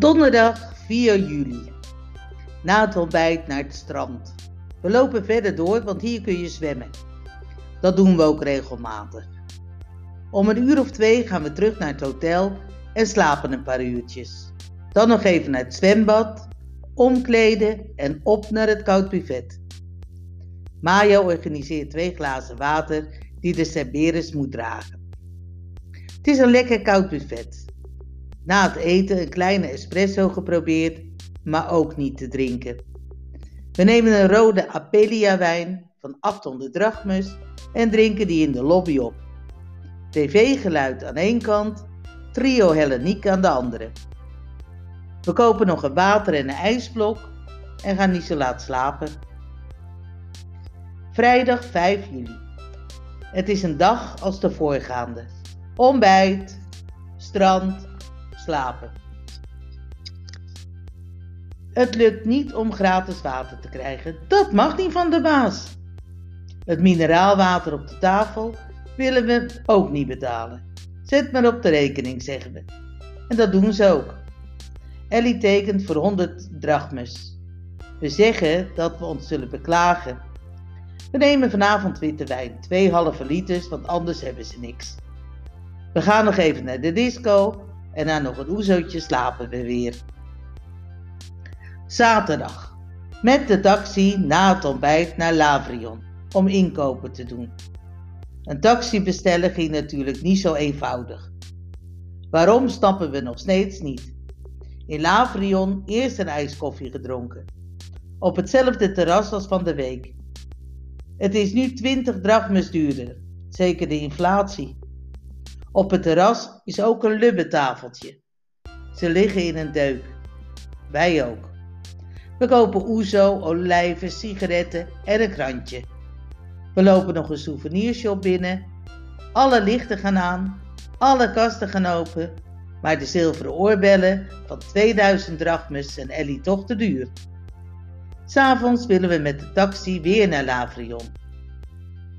Donderdag 4 juli. Na het ontbijt naar het strand. We lopen verder door, want hier kun je zwemmen. Dat doen we ook regelmatig. Om een uur of twee gaan we terug naar het hotel en slapen een paar uurtjes. Dan nog even naar het zwembad, omkleden en op naar het koud buffet. Maya organiseert twee glazen water die de Cerberus moet dragen. Het is een lekker koud buffet. Na het eten een kleine espresso geprobeerd, maar ook niet te drinken. We nemen een rode Apelia wijn van 800 drachmes en drinken die in de lobby op. TV-geluid aan één kant, trio Helleniek aan de andere. We kopen nog een water en een ijsblok en gaan niet zo laat slapen. Vrijdag 5 juli. Het is een dag als de voorgaande. Ontbijt, strand, slapen. Het lukt niet om gratis water te krijgen. Dat mag niet van de baas. Het mineraalwater op de tafel willen we ook niet betalen. Zet maar op de rekening, zeggen we. En dat doen ze ook. Ellie tekent voor 100 drachmes. We zeggen dat we ons zullen beklagen. We nemen vanavond witte wijn, twee halve liters, want anders hebben ze niks. We gaan nog even naar de disco en na nog een oezootje slapen we weer. Zaterdag. Met de taxi na het ontbijt naar Lavrion om inkopen te doen. Een taxi bestellen ging natuurlijk niet zo eenvoudig. Waarom snappen we nog steeds niet. In Lavrion eerst een ijskoffie gedronken. Op hetzelfde terras als van de week. Het is nu 20 drachmes duurder, zeker de inflatie. Op het terras is ook een lubbetafeltje. Ze liggen in een deuk. Wij ook. We kopen oezo, olijven, sigaretten en een krantje. We lopen nog een souvenirshop binnen. Alle lichten gaan aan, alle kasten gaan open, maar de zilveren oorbellen van 2000 drachmes zijn Ellie toch te duur. S'avonds willen we met de taxi weer naar Lavrion.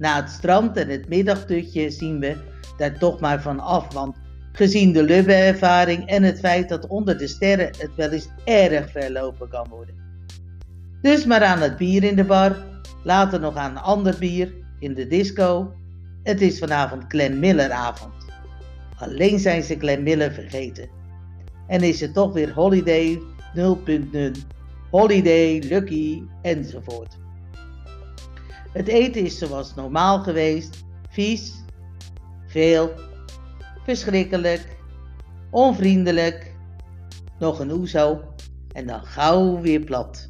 Na het strand en het middagdutje zien we daar toch maar van af, want gezien de Lubbe-ervaring en het feit dat onder de sterren het wel eens erg verlopen kan worden. Dus maar aan het bier in de bar, later nog aan een ander bier in de disco. Het is vanavond Glenn Miller avond. Alleen zijn ze Glenn Miller vergeten. En is het toch weer Holiday 0.0, Holiday, Lucky enzovoort. Het eten is zoals normaal geweest, vies, veel, verschrikkelijk, onvriendelijk, nog een oezo en dan gauw weer plat.